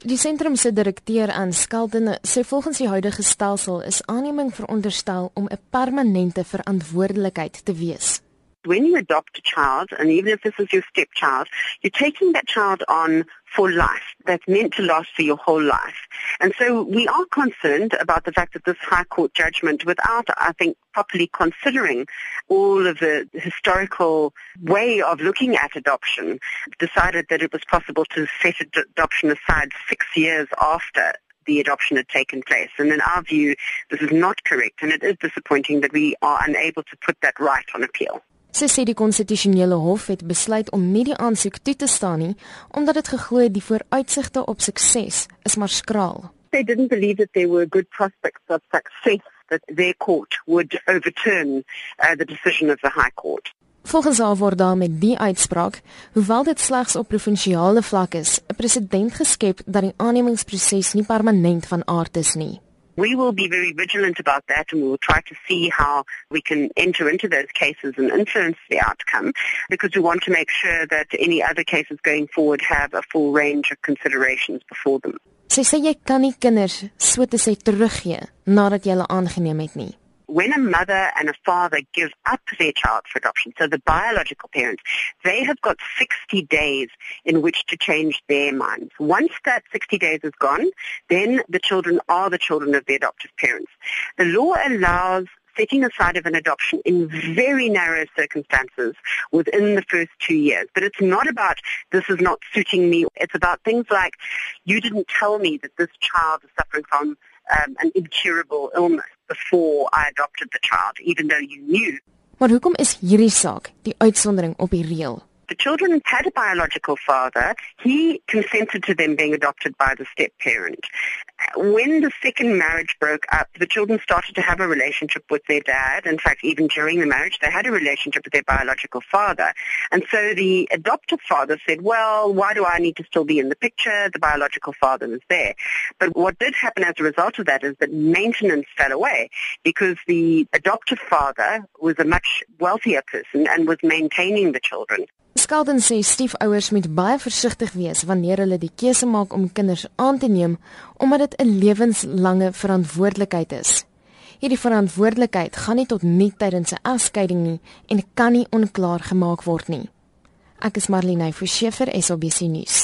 Die sentrum se direkteur aan Skelden sê volgens die huidige stelsel is aanneming veronderstel om 'n permanente verantwoordelikheid te wees. When you adopt a child, and even if this is your stepchild, you're taking that child on for life. That's meant to last for your whole life. And so we are concerned about the fact that this High Court judgment, without, I think, properly considering all of the historical way of looking at adoption, decided that it was possible to set adoption aside six years after the adoption had taken place. And in our view, this is not correct, and it is disappointing that we are unable to put that right on appeal. Sy sê die konstitusionele hof het besluit om nie die aansoek toe te staan nie omdat dit geglo het die vooruitsigte op sukses is maar skraal. They didn't believe that there were good prospects of success that their court would overturn uh, the decision of the high court. Volgens haar word daar met die uitspraak, hoewel dit slegs op provinsiale vlak is, 'n presedent geskep dat die aannemingsproses nie permanent van aard is nie. We will be very vigilant about that and we will try to see how we can enter into those cases and influence the outcome because we want to make sure that any other cases going forward have a full range of considerations before them. Sy sê jy kan nie kinders so te sê teruggee nadat jy hulle aangeneem het nie when a mother and a father give up their child for adoption, so the biological parents, they have got 60 days in which to change their minds. Once that 60 days is gone, then the children are the children of the adoptive parents. The law allows setting aside of an adoption in very narrow circumstances within the first two years. But it's not about this is not suiting me. It's about things like you didn't tell me that this child is suffering from um, an incurable illness before I adopted the child, even though you knew. Maar hoekom is hierdie saak die uitsondering op die reël? The children had a biological father. He consented to them being adopted by the step parent. When the second marriage broke up, the children started to have a relationship with their dad. In fact, even during the marriage, they had a relationship with their biological father. And so the adoptive father said, well, why do I need to still be in the picture? The biological father was there. But what did happen as a result of that is that maintenance fell away because the adoptive father was a much wealthier person and was maintaining the children. Skelden sê stiefouers moet baie versigtig wees wanneer hulle die keuse maak om kinders aan te neem omdat dit 'n lewenslange verantwoordelikheid is. Hierdie verantwoordelikheid gaan nie tot nie tydens 'n egskeiding nie en kan nie onklaar gemaak word nie. Ek is Marlene Forsiefer, SABC nuus.